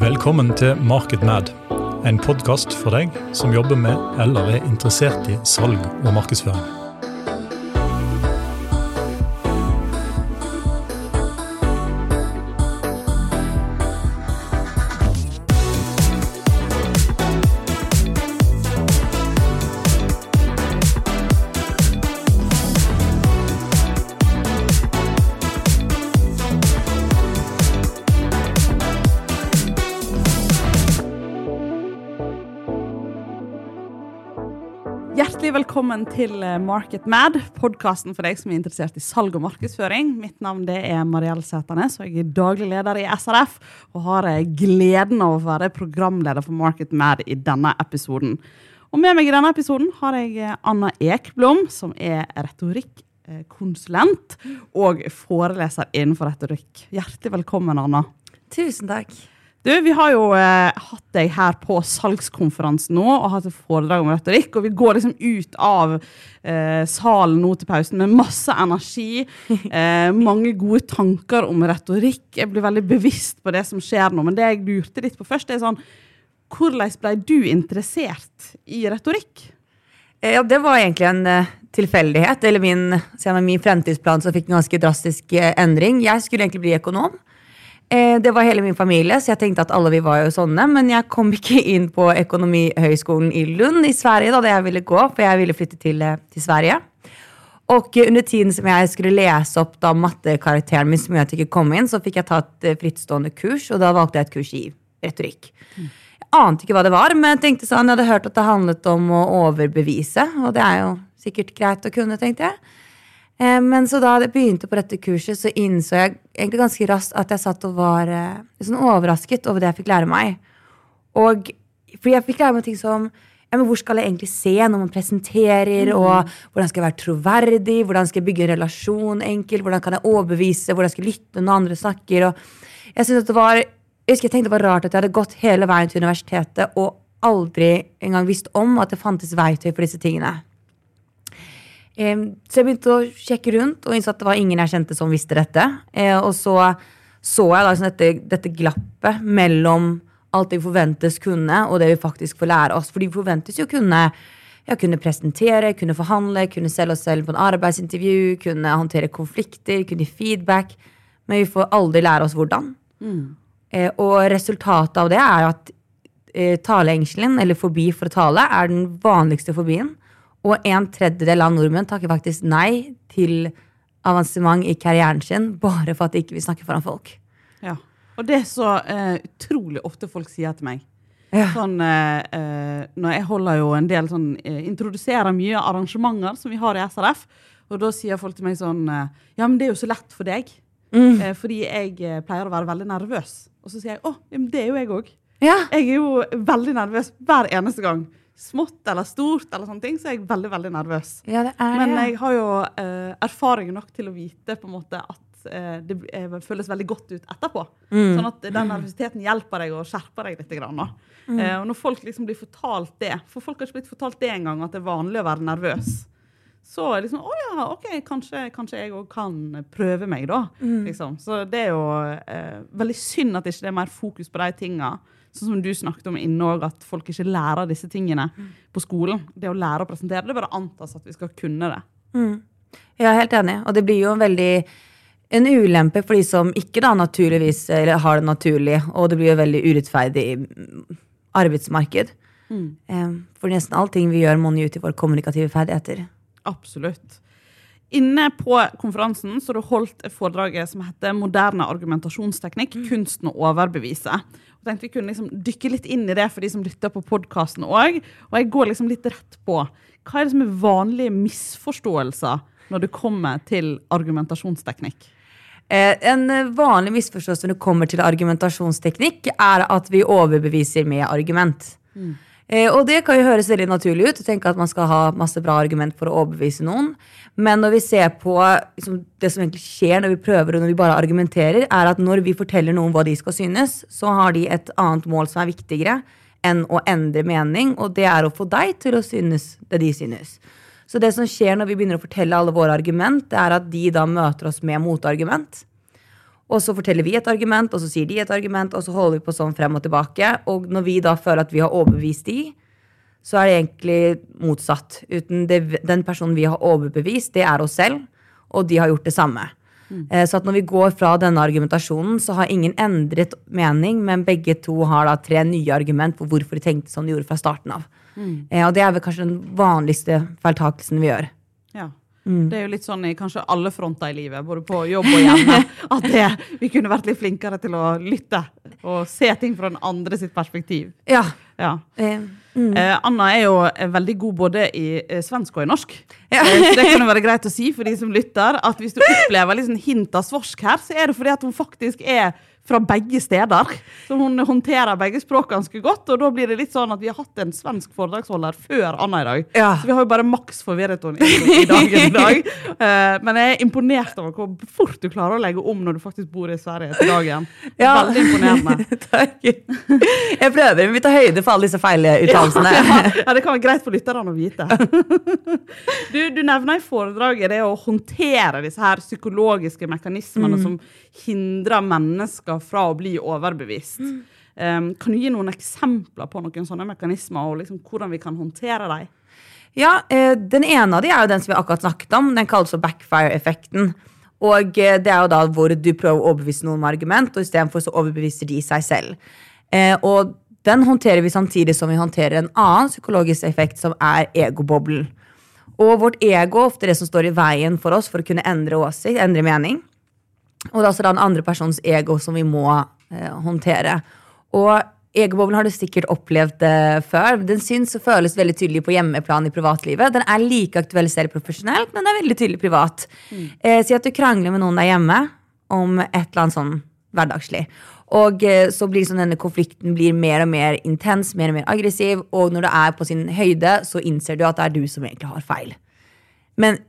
Velkommen til MarketMad, en podkast for deg som jobber med eller er interessert i salg og markedsføring. Til eh, Market Mad, podkasten for deg som er interessert i salg og markedsføring. Mitt navn er Mariell Sæternes, og jeg er daglig leder i SRF. Og har eh, gleden av å være programleder for Market Mad i denne episoden. Og med meg i denne episoden har jeg eh, Anna Ekblom, som er retorikkonsulent og foreleser innenfor retorikk. Hjertelig velkommen, Anna. Tusen takk. Du, Vi har jo eh, hatt deg her på salgskonferansen nå og hatt et foredrag om retorikk. Og vi går liksom ut av eh, salen nå til pausen med masse energi. Eh, mange gode tanker om retorikk. Jeg blir veldig bevisst på det som skjer nå. Men det jeg lurte litt på først, er sånn Hvordan ble du interessert i retorikk? Eh, Ja, det var egentlig en eh, tilfeldighet. Eller min, med min fremtidsplan så fikk en ganske drastisk eh, endring. Jeg skulle egentlig bli økonom. Eh, Det var hele min familie, så jeg tenkte at alle vi var jo sånne. Men jeg kom ikke inn på Økonomihøgskolen i Lund i Sverige da det jeg ville gå, for jeg ville flytte til, eh, til Sverige. Og eh, under tiden som jeg skulle lese opp da mattekarakteren min, som jeg ikke kom inn, så fikk jeg tatt et frittstående kurs, og da valgte jeg et kurs i retorikk. Jeg ante ikke hva det var, men jeg tenkte sånn, jeg hadde hørt at det handlet om å overbevise, og det er jo sikkert greit å kunne, tenkte jeg. Eh, Men så da jeg begynte på dette kurset, så innså jeg egentlig ganske raskt at jeg satt og var eh, sånn overrasket over det jeg fikk lære meg. Og fordi jeg fikk lære meg ting som ja, men hvor skal jeg egentlig se når man presenterer, og hvordan skal jeg være troverdig, hvordan skal jeg bygge en relasjon enkelt, hvordan kan jeg overbevise, hvordan skal jeg lytte når andre snakker. Og jeg synes at det var, jeg husker jeg tenkte det var rart at jeg hadde gått hele veien til universitetet og aldri engang visst om at det fantes verktøy for disse tingene. Så jeg begynte å sjekke rundt og innså at det var ingen jeg kjente som visste dette. Eh, og så så jeg da liksom dette, dette glappet mellom alt det vi forventes kunne, og det vi faktisk får lære oss. For vi forventes jo kunne, ja, kunne presentere, kunne forhandle, kunne selge oss selv på en arbeidsintervju, kunne håndtere konflikter, kunne gi feedback. Men vi får aldri lære oss hvordan. Eh, og resultatet av det er jo at eh, taleengselen, eller fobi for å tale, er den vanligste fobien. Og en tredjedel av nordmenn takker faktisk nei til avansement i karrieren sin bare for at de ikke vil snakke foran folk. Ja. Og det er så uh, utrolig ofte folk sier til meg. Ja. Sånn, eh, når jeg holder jo en del sånn, uh, introduserer mye arrangementer som vi har i SRF, og da sier folk til meg sånn Ja, men det er jo så lett for deg. Eh, fordi jeg pleier å være veldig nervøs. Og så sier jeg å, det er jo jeg òg. Ja. Jeg er jo veldig nervøs hver eneste gang. Smått eller stort, eller sånne ting, så er jeg veldig veldig nervøs. Ja, det er Men jeg har jo eh, erfaring nok til å vite på en måte at eh, det eh, føles veldig godt ut etterpå. Sånn at den nervøsiteten hjelper deg og skjerper deg litt. Grann, mm. Eh, og når folk liksom blir fortalt det, for folk har ikke blitt fortalt det engang, at det er vanlig å være nervøs, så er liksom Å ja, OK, kanskje, kanskje jeg òg kan prøve meg, da. Liksom. Så det er jo eh, veldig synd at det ikke er mer fokus på de tinga. Sånn som du snakket om inne òg, at folk ikke lærer disse tingene på skolen. Det å lære å presentere, det bare antas at vi skal kunne det. Jeg er helt enig. Og det blir jo en veldig en ulempe for de som ikke da naturligvis eller har det naturlig, og det blir jo veldig urettferdig mm, arbeidsmarked. Mm. For nesten allting vi gjør, monner ut i våre kommunikative ferdigheter. Absolutt. Inne på konferansen så du holdt et foredraget som heter 'Moderne argumentasjonsteknikk kunsten å overbevise'. Og tenkte Vi kunne liksom dykke litt inn i det for de som lytter på podkasten òg. Og jeg går liksom litt rett på hva er det som er vanlige misforståelser når det kommer til argumentasjonsteknikk. Eh, En vanlig misforståelse når det kommer til argumentasjonsteknikk, er at vi overbeviser med argument. Eh, og det kan jo høres veldig naturlig ut, tenke at man skal ha masse bra argument for å overbevise noen. Men når vi ser på liksom, det som egentlig skjer når vi prøver og når vi bare argumenterer, er at når vi forteller noen hva de skal synes, så har de et annet mål som er viktigere enn å endre mening, og det er å få deg til å synes det de synes. Så det som skjer når vi begynner å fortelle alle våre argument, det er at de da møter oss med motargument. Og så forteller vi et argument, og så sier de et argument, og så holder vi på sånn frem og tilbake. Og når vi da føler at vi har overbevist de, så er det egentlig motsatt. Uten det, den personen vi har overbevist, det er oss selv, og de har gjort det samme. Eh, Så at når vi går fra denne argumentasjonen, så har ingen endret mening, men begge to har da tre nye argument for hvorfor de tenkte som de gjorde fra starten av. Mm. Og det er vel kanskje den vanligste feiltakelsen vi gjør. Ja. Mm. Det er jo litt sånn i kanskje alle fronter i livet, både på jobb og hjemme, at det, vi kunne vært litt flinkere til å lytte og se ting fra den andre sitt perspektiv. Ja. Ja. Mm. Eh, Anna er jo eh, veldig god både i eh, svensk og i norsk. Ja. Eh, så det kan jo være greit å si for de som lytter, at hvis du opplever sånn hint av svorsk her, så er det fordi at hun faktisk er fra begge steder. Så hun håndterer begge språk ganske godt, og da blir det litt sånn at vi har hatt en svensk foredragsholder før Anna i dag. Ja. Så vi har jo bare maks forvirret henne i, dagen i dag. Eh, men jeg er imponert over hvor fort du klarer å legge om når du faktisk bor i Sverige til dagen. Ja. Veldig imponerende. Takk. Jeg prøver, men vi tar høyde for alle disse feiluttalelsene. Ja, det kan være greit for lytterne å vite. Du, du nevner i foredraget det å håndtere disse her psykologiske mekanismene som hindrer mennesker fra å bli overbevist. Um, kan du gi noen eksempler på noen sånne mekanismer, og liksom hvordan vi kan håndtere dem? Ja, eh, Den ene av de er jo den som vi akkurat snakket om. Den kalles backfire-effekten. Og eh, det er jo da hvor du prøver å overbevise noen med argument, og istedenfor så overbeviser de seg selv. Eh, og den håndterer vi samtidig som vi håndterer en annen psykologisk effekt, som er egoboblen. Og vårt ego er ofte det som står i veien for oss for å kunne endre åsikt, endre mening. Og det er også da den andre persons ego som vi må eh, håndtere. Og egoboblen har du sikkert opplevd eh, før. Den syns og føles veldig tydelig på hjemmeplan i privatlivet. Den er like aktuell selv profesjonelt, men den er veldig tydelig privat. Eh, si at du krangler med noen der hjemme om et eller annet sånn hverdagslig. Og eh, så blir sånn denne konflikten blir mer og mer intens, mer og mer aggressiv, og når det er på sin høyde, så innser du at det er du som egentlig har feil. Men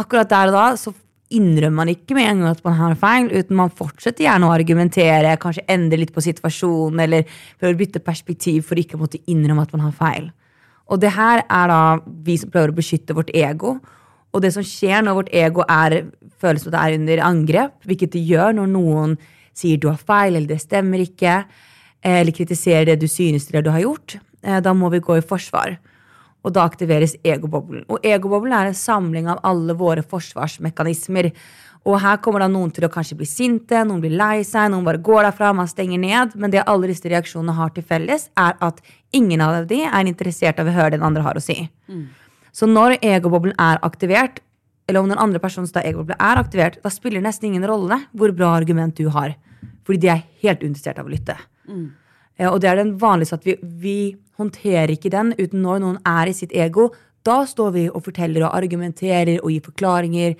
akkurat der og da så innrømmer man ikke med en gang at man har feil, uten man fortsetter gjerne å argumentere, kanskje endre litt på situasjonen, eller prøver å bytte perspektiv for ikke å måtte innrømme at man har feil. Og det her er da vi som prøver å beskytte vårt ego. Og det som skjer når vårt ego er, føles som det er under angrep, hvilket det gjør når noen sier du har feil, eller det stemmer ikke, eller kritiserer det du synes eller du har gjort, eh, da må vi gå i forsvar. Og da aktiveres egoboblen. Og egoboblen er en samling av alle våre forsvarsmekanismer. Og her kommer da noen til å kanskje bli sinte, noen blir lei seg, noen bare går derfra, man stenger ned. Men det alle disse reaksjonene har til felles, er at ingen av de er interessert av å høre det den andre har å si. Så når egoboblen er aktivert, eller om den andre personens da egoboblen er aktivert, da spiller det nesten ingen rolle hvor bra argument du har. Fordi de er helt uinteressert av å lytte. Eh, Og det er den vanligste at vi, vi håndterer ikke den uten når noen er i sitt ego. Da står vi og forteller og argumenterer og gir forklaringer.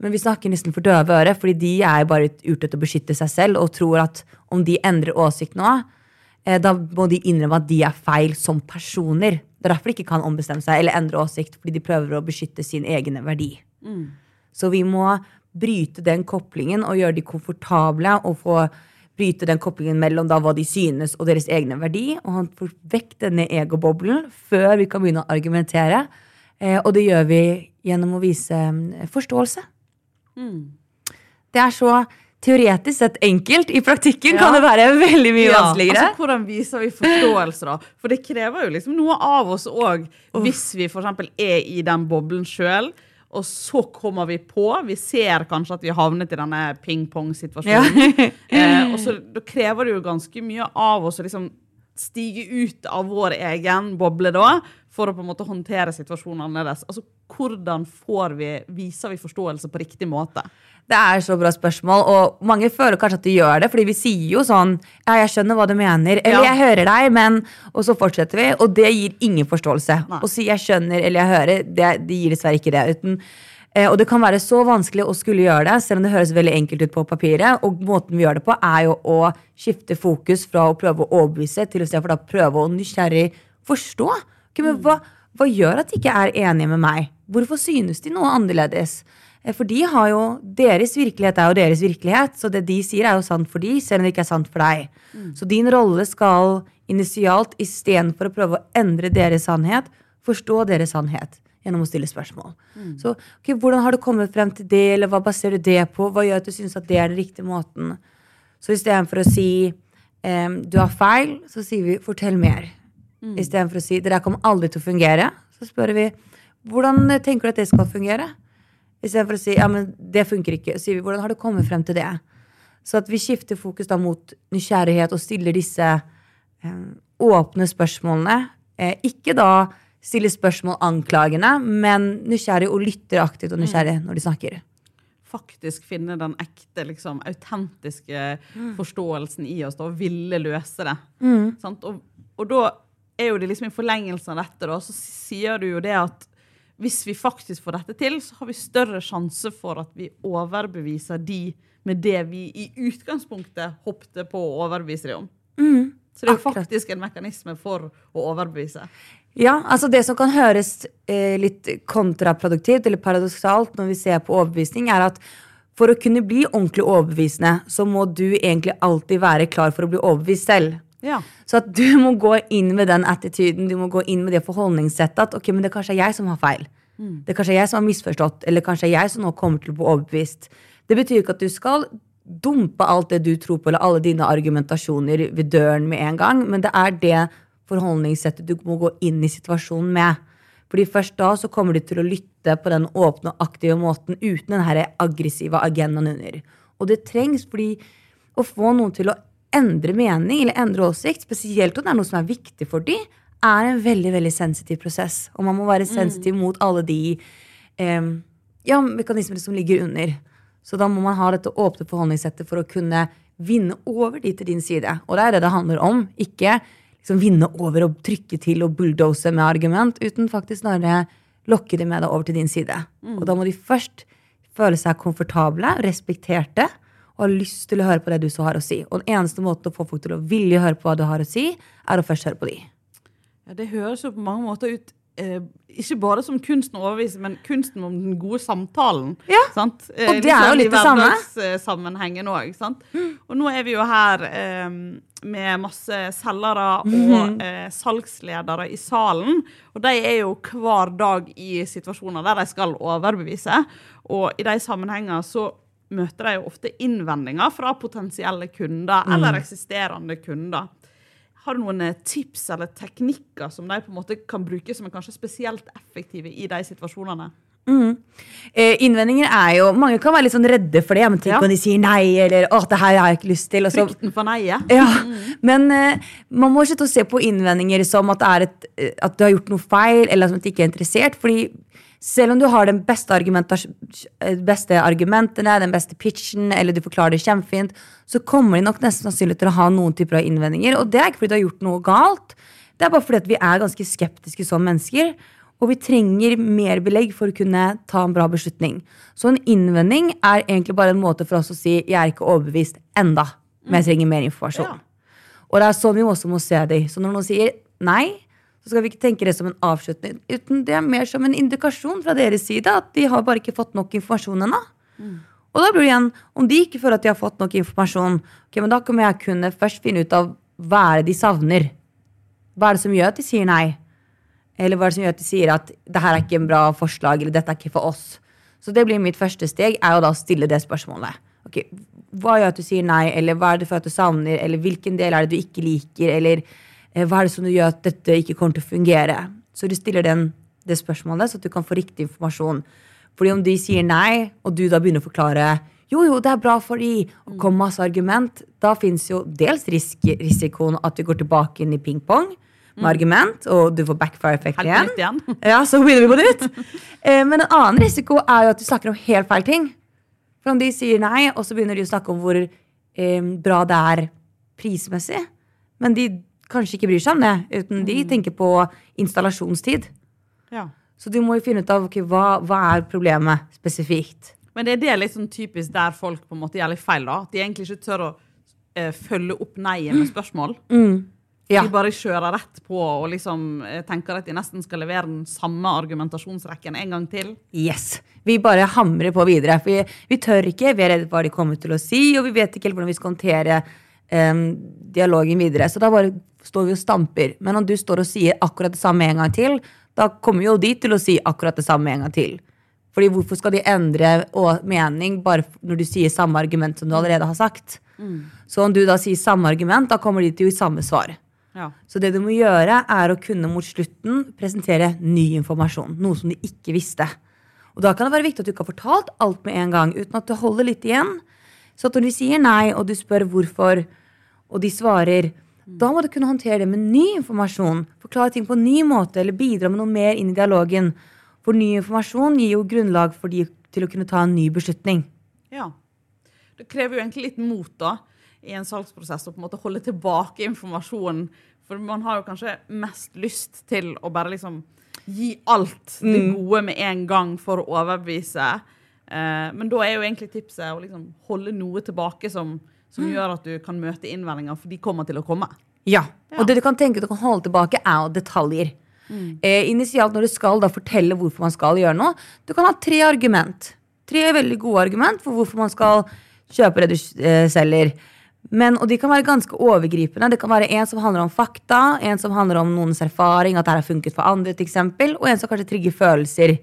Men vi snakker nesten for døve ører, fordi de er bare ute etter å beskytte seg selv og tror at om de endrer åsikt nå, eh, da må de innrømme at de er feil som personer. Det er derfor de ikke kan ombestemme seg eller endre åsikt, fordi de prøver å beskytte sin egen verdi. Så vi må bryte den koplingen og gjøre de komfortable og få bryte den koblingen mellom da hva de synes og deres egne verdi, og han får vekk denne egoboblen før vi kan begynne å argumentere. Eh, og det gjør vi gjennom å vise forståelse. forståelse. Det er så teoretisk sett enkelt. I praktikken kan det være veldig mye vanskeligere. Altså, hvordan viser vi forståelse, da? For det krever jo liksom noe av oss òg, hvis vi f.eks. er i den boblen sjøl. Og så kommer vi på, vi ser kanskje at vi har havnet i denne ping-pong-situasjonen. eh, og så Da krever det jo ganske mye av oss å liksom stige ut av vår egen boble da, for å på en måte håndtere situasjonen annerledes. Altså, Hvordan får vi, viser vi forståelse på riktig måte? Det er så bra spørsmål, og mange føler kanskje at de gjør det, fordi vi sier jo sånn Ja, jeg skjønner hva du mener, eller Ja. jeg hører deg, men Og så fortsetter vi, og det gir ingen forståelse. Nei. Å si jeg skjønner eller jeg hører, det, det gir dessverre ikke det. Uten, eh, og det kan være så vanskelig å skulle gjøre det, selv om det høres veldig enkelt ut på papiret. Og måten vi gjør det på, er jo å skifte fokus fra å prøve å overbevise til å se for da prøve å nysgjerrig forstå. Ok, men hva, hva gjør at de ikke er enige med meg? Hvorfor synes de noe annerledes? Eh, For de har jo, Deres virkelighet er jo deres virkelighet, så det de sier, er jo sant for de, selv om det ikke er sant for deg. Så din rolle skal initialt, istedenfor å prøve å endre deres sannhet, forstå deres sannhet gjennom å stille spørsmål. Så okay, Hvordan har du kommet frem til det, eller hva baserer du det på? Hva gjør at du synes at det er den riktige måten? Så istedenfor å si um, du har feil, så sier vi fortell mer. Mm. Istedenfor å si det der kommer aldri til å fungere, så spør vi hvordan tenker du at det skal fungere? Istedenfor å si ja, men det funker ikke, så sier vi hvordan har du kommet frem til det? Så at vi skifter fokus da mot nysgjerrighet og stiller disse eh, åpne spørsmålene. Eh, ikke da stille spørsmål anklagende, men nysgjerrig og lytter aktivt og nysgjerrig når de snakker faktisk finne den ekte, liksom, autentiske mm. forståelsen i oss da, og ville løse det. Mm. Og, og, da er jo det liksom i forlengelsen av dette, da, så sier du jo det at hvis vi faktisk får dette til, så har vi større sjanse for at vi overbeviser de med det vi i utgangspunktet hoppet på å overbevise dem om. Mm. Så det er jo faktisk en mekanisme for å overbevise. Ja, altså det som kan høres eh, litt kontraproduktivt eller paradoksalt når vi ser på overbevisning, er at for å kunne bli ordentlig overbevisende, så må du egentlig alltid være klar for å bli overbevist selv. Ja. Så at du må gå inn med den attituden, du må gå inn med det forholdningssettet at ok, men det kanskje er jeg som har feil. Mm. Det er kanskje jeg som har misforstått, eller kanskje er jeg som nå kommer til å bli overbevist. Det betyr ikke at du skal dumpe alt det du tror på, eller alle dine argumentasjoner ved døren med en gang, men det er det forholdningssettet du må gå inn i situasjonen med. Fordi først da så kommer du til å lytte på den åpne og aktive måten uten den her aggressive agendaen under. Og det trengs fordi å få noen til å endre mening eller endre åsikt, spesielt om det er noe som er viktig for dem, er en veldig veldig sensitiv prosess. Og man må være mm. sensitiv mm. mot alle de eh, ja, mekanismene som ligger under. Så da må man ha dette åpne forholdningssettet for å kunne vinne over de til din side. Og det er det det handler om. Ikke liksom vinne over og trykke til og bulldose med argument, uten faktisk snarere lokke de med deg over til din side. Mm. Og da må de først føle seg komfortable, respekterte og har lyst til å høre på det du så har å si. Og den eneste måten å få folk til å vilje høre på hva du har å si, er å først høre på de. Ja, Det høres jo på mange måter ut eh, ikke bare som kunsten å overbevise, men kunsten om den gode samtalen. Ja, sant? Eh, og det er jo litt det samme. I sammenhengen òg. Mm. Og nå er vi jo her eh, med masse selgere og mm. eh, salgsledere i salen. Og de er jo hver dag i situasjoner der de skal overbevise. Og i de sammenhenger så møter de jo ofte innvendinger fra potensielle kunder mm. eller eksisterende kunder. Har du noen eh, tips eller teknikker som de på en måte kan bruke som er kanskje spesielt effektive i de situasjonene? Mm. Eh, innvendinger er jo Mange kan være litt sånn redde for det. Men tenk ja. om de sier nei, eller 'å, det her har jeg ikke lyst til'. Så, Frykten for nei, ja. Mm. Men eh, man må ikke se på innvendinger som at, et, eh, at, du har gjort noe feil, eller som at du ikke er interessert. fordi selv om du har den beste, eh, beste, argumentene, den beste pitchen, eller du forklarer det kjempefint, så kommer de nok nesten sannsynlig til å ha noen typer av innvendinger. Og det er ikke fordi du har gjort noe galt, det er bare fordi vi er ganske skeptiske som mennesker. Og vi trenger mer belegg for å kunne ta en bra beslutning. Så en innvending er egentlig bare en måte for oss å si 'jeg er ikke overbevist enda', men jeg trenger mer informasjon. Ja. Og det er sånn vi også må se det. Så når noen sier nei, så skal vi ikke tenke det som en avslutning. Uten det er mer som en indikasjon fra deres side at de har bare ikke fått nok informasjon ennå. Mm. Og da blir det igjen, om de ikke føler at de har fått nok informasjon, okay, men da kommer jeg kunne først finne ut av hva er det de savner. Hva er det som gjør at de sier nei? Eller hva er det som gjør at de sier at det her er ikke en bra forslag, eller dette er ikke for oss? Så det blir mitt første steg, er å da stille det spørsmålet. Ok, Hva gjør at du sier nei, eller hva er det for at du savner, eller hvilken del er det du ikke liker, eller hva er det som gjør at dette ikke kommer til å fungere? Så du stiller den, det spørsmålet, så at du kan få riktig informasjon. Fordi om de sier nei, og du da begynner å forklare jo, jo, det er bra for de, og kommer masse argument, da fins jo dels risk, risikoen at vi går tilbake inn i ping-pong med mm. argument, og du får backfire-effekt igjen. igjen. Ja, så begynner vi på nytt. Eh, men en annen risiko er jo at du snakker om helt feil ting. For om de sier nei, og så begynner de å snakke om hvor eh, bra det er prismessig, men de kanskje ikke bryr seg om det, uten de mm. tenker på installasjonstid. Ja. Så du må jo finne ut av okay, hva, hva er problemet spesifikt. Men det er det liksom typisk der folk på en måte gjør litt feil. da. De egentlig ikke tør å eh, følge opp nei-et med spørsmål. Mm. Ja. De bare kjører rett på og liksom eh, tenker at de nesten skal levere den samme argumentasjonsrekken en gang til. Yes. Vi bare hamrer på videre. Vi, vi tør ikke, vi er redde for hva de kommer til å si, og vi vet ikke helt hvordan vi skal håndtere um, dialogen videre. Så da bare står vi og stamper. Men om du står og sier akkurat det samme en gang til, da kommer jo de til å si akkurat det samme en gang til. Fordi hvorfor skal de endre å- mening bare når du sier samme argument som du allerede har sagt? Så om du da sier samme argument, da kommer de til å gi samme svar. Ja. Så det du må gjøre, er å kunne mot slutten presentere ny informasjon. Noe som de ikke visste. Og da kan det være viktig at du ikke har fortalt alt med en gang, uten at du holder litt igjen. Så at når de sier nei, og du spør hvorfor, og de svarer, da må du kunne håndtere det med ny informasjon. Forklare ting på en ny måte, eller bidra med noe mer inn i dialogen. For ny informasjon gir jo grunnlag for de til å kunne ta en ny beslutning. ja. Det krever jo egentlig litt mot da, i en salgsprosess å på en måte holde tilbake informasjonen. For man har jo kanskje mest lyst til å bare liksom gi alt det gode med en gang for å overbevise. Eh, men da er jo egentlig tipset å liksom holde noe tilbake som, som gjør at du kan møte innvendinger, for de kommer til å komme. Ja, og det du kan tenke du kan holde tilbake, er detaljer. detaljer. Eh, initialt når du skal da fortelle hvorfor man skal gjøre noe, du kan ha tre argument. Tre veldig gode argument for hvorfor man skal kjøpe det du eh, selger. Men, og de kan være ganske overgripende. Det kan være en som handler om fakta, en som handler om noens erfaring, at det har funket for andre, et eksempel, og en som kanskje trigger følelser.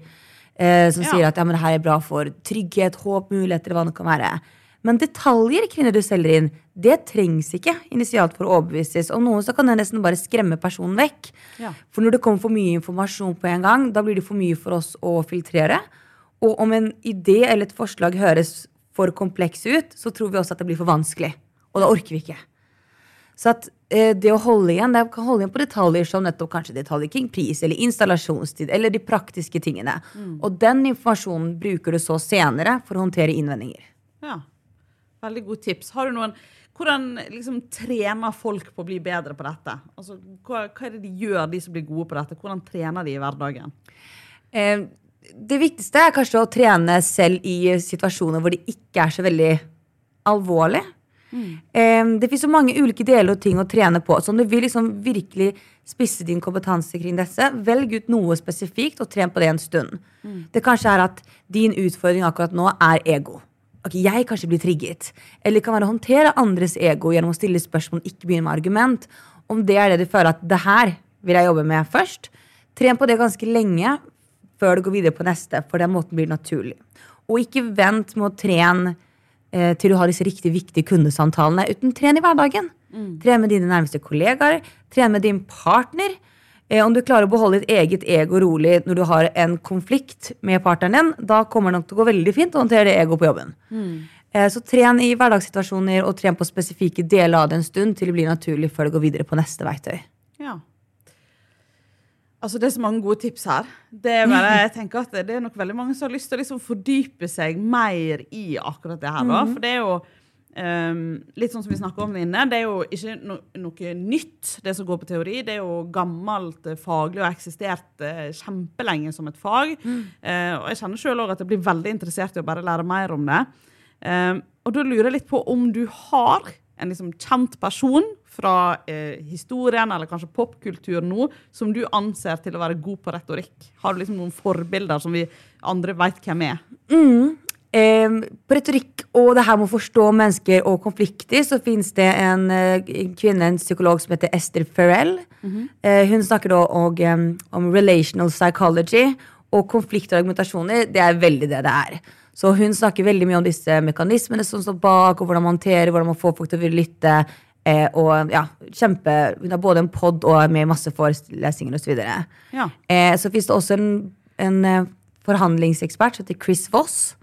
Eh, som Ja. sier at ja, men det her er bra for trygghet, håp, muligheter, hva det kan være. Men detaljer kvinner du selger inn, det trengs ikke initialt for å overbevises. Om noen så kan det nesten bare skremme personen vekk. Ja. For når det kommer for mye informasjon på en gang, da blir det for mye for oss å filtrere. Og om en idé eller et forslag høres for kompleks ut, så tror vi også at det blir for vanskelig. Og da orker vi ikke. Så at eh, det å holde igjen, det kan holde igjen på detaljer som nettopp kanskje detaljer kring pris eller installasjonstid eller de praktiske tingene. Og den informasjonen bruker du så senere for å håndtere innvendinger. Ja. Veldig gode tips. Har du noen Hvordan liksom trener folk på å bli bedre på dette? Altså, hva, hva er det de gjør, de som blir gode på dette? Hvordan trener de i hverdagen? Eh, det viktigste er kanskje å trene selv i situasjoner hvor det ikke er så veldig alvorlig. Eh, det finnes så mange ulike deler og ting å trene på. Så om du vil liksom virkelig spisse din kompetanse kring disse, velg ut noe spesifikt og tren på det en stund. Det kanskje er at din utfordring akkurat nå er ego. Ok, jeg kanskje blir trigget. Eller det kan være å håndtere andres ego gjennom å stille spørsmål, ikke begynne med argument. Om det er det du føler at det her vil jeg jobbe med først, tren på det ganske lenge før du går videre på neste, for den måten blir det naturlig. Og ikke vent med å trene eh, til du har disse riktig viktige kundesamtalene, uten tren i hverdagen. Tren med dine nærmeste kollegaer, tren med din partner. Eh, om du klarer å beholde ditt eget ego rolig når du har en konflikt med partneren din, da kommer det nok til å gå veldig fint å håndtere det ego på jobben. Eh, så tren i hverdagssituasjoner, og tren på spesifikke deler av det en stund til det blir naturlig før du går videre på neste verktøy. Ja. Altså, det er så mange gode tips her. Det er, bare, jeg tenker at det er nok veldig mange som har lyst til å liksom fordype seg mer i akkurat det her. Da. For det er jo ehm, litt sånn som vi snakker om det inne, det er jo ikke no noe nytt, det som går på teori. Det er jo gammelt eh, faglig og eksistert uh, kjempelenge som et fag. Eh, og jeg kjenner sjøl òg at jeg blir veldig interessert i å bare lære mer om det. Ehm, og da lurer jeg litt på om du har en liksom kjent person fra eh, historien eller kanskje popkultur nå, som du anser til å være god på retorikk? Har du liksom noen forbilder som vi andre veit hvem er? Eh, på retorikk og det her med å forstå mennesker og konflikter, så fins det en, eh, en kvinne, en psykolog som heter Esther Farrell. eh, hun snakker da og, um, om relational psychology. Og konflikt og argumentasjoner, det er veldig det det er. Så hun snakker veldig mye om disse mekanismene som står bak, og hvordan man håndterer, hvordan man får folk til å lytte. Eh, og ja, kjempe, Hun har både en pod og med masse forelesninger osv. Ja. Eh, så fins det også en, en eh, forhandlingsekspert som heter Chris Voss.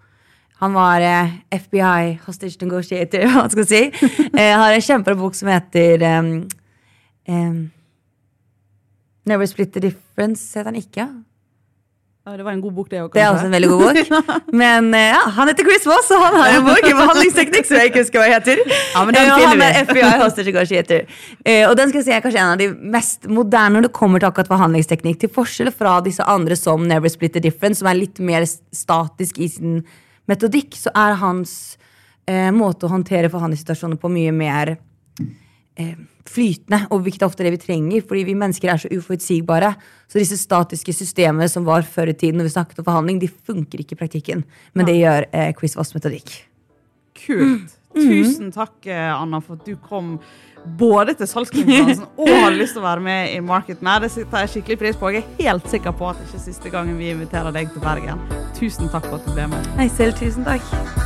Han var eh, FBI hostage negotiator, hva skal jeg si. Eh, har en kjempebra bok som heter um, um, Never Split the Difference, heter han ikke. Ja, Det var en god bok, det òg, Det er også en veldig god bok. Men eh, ja, han heter Chris Moss, og han har en bok i behandlingsteknikk som jeg ikke husker hva heter. Ja, men den finner vi. han er FBI hostage negotiator. Eh, og den skal jeg si er kanskje en av de mest moderne når det kommer til akkurat forhandlingsteknikk. Til forskjell fra disse andre som Never Split the Difference, som er litt mer statisk i sin metodikk, så er hans eh, måte å håndtere forhandlingssituasjoner på mye mer eh, flytende, og hvilket ofte er det vi trenger, fordi vi mennesker er så uforutsigbare. Så disse statiske systemene som var før i tiden når vi snakket om forhandling, de funker ikke i praktikken. Men det gjør eh, Voss metodikk. Kult. Tusen takk, eh, Anna, for at du kom både til salgskonferansen og hadde lyst til å være med i Market Mad. Det tar jeg skikkelig pris på. Jeg er helt sikker på at det ikke er siste gangen vi inviterer deg til Bergen. Tusen takk for at du ble med. Nei, selv tusen takk.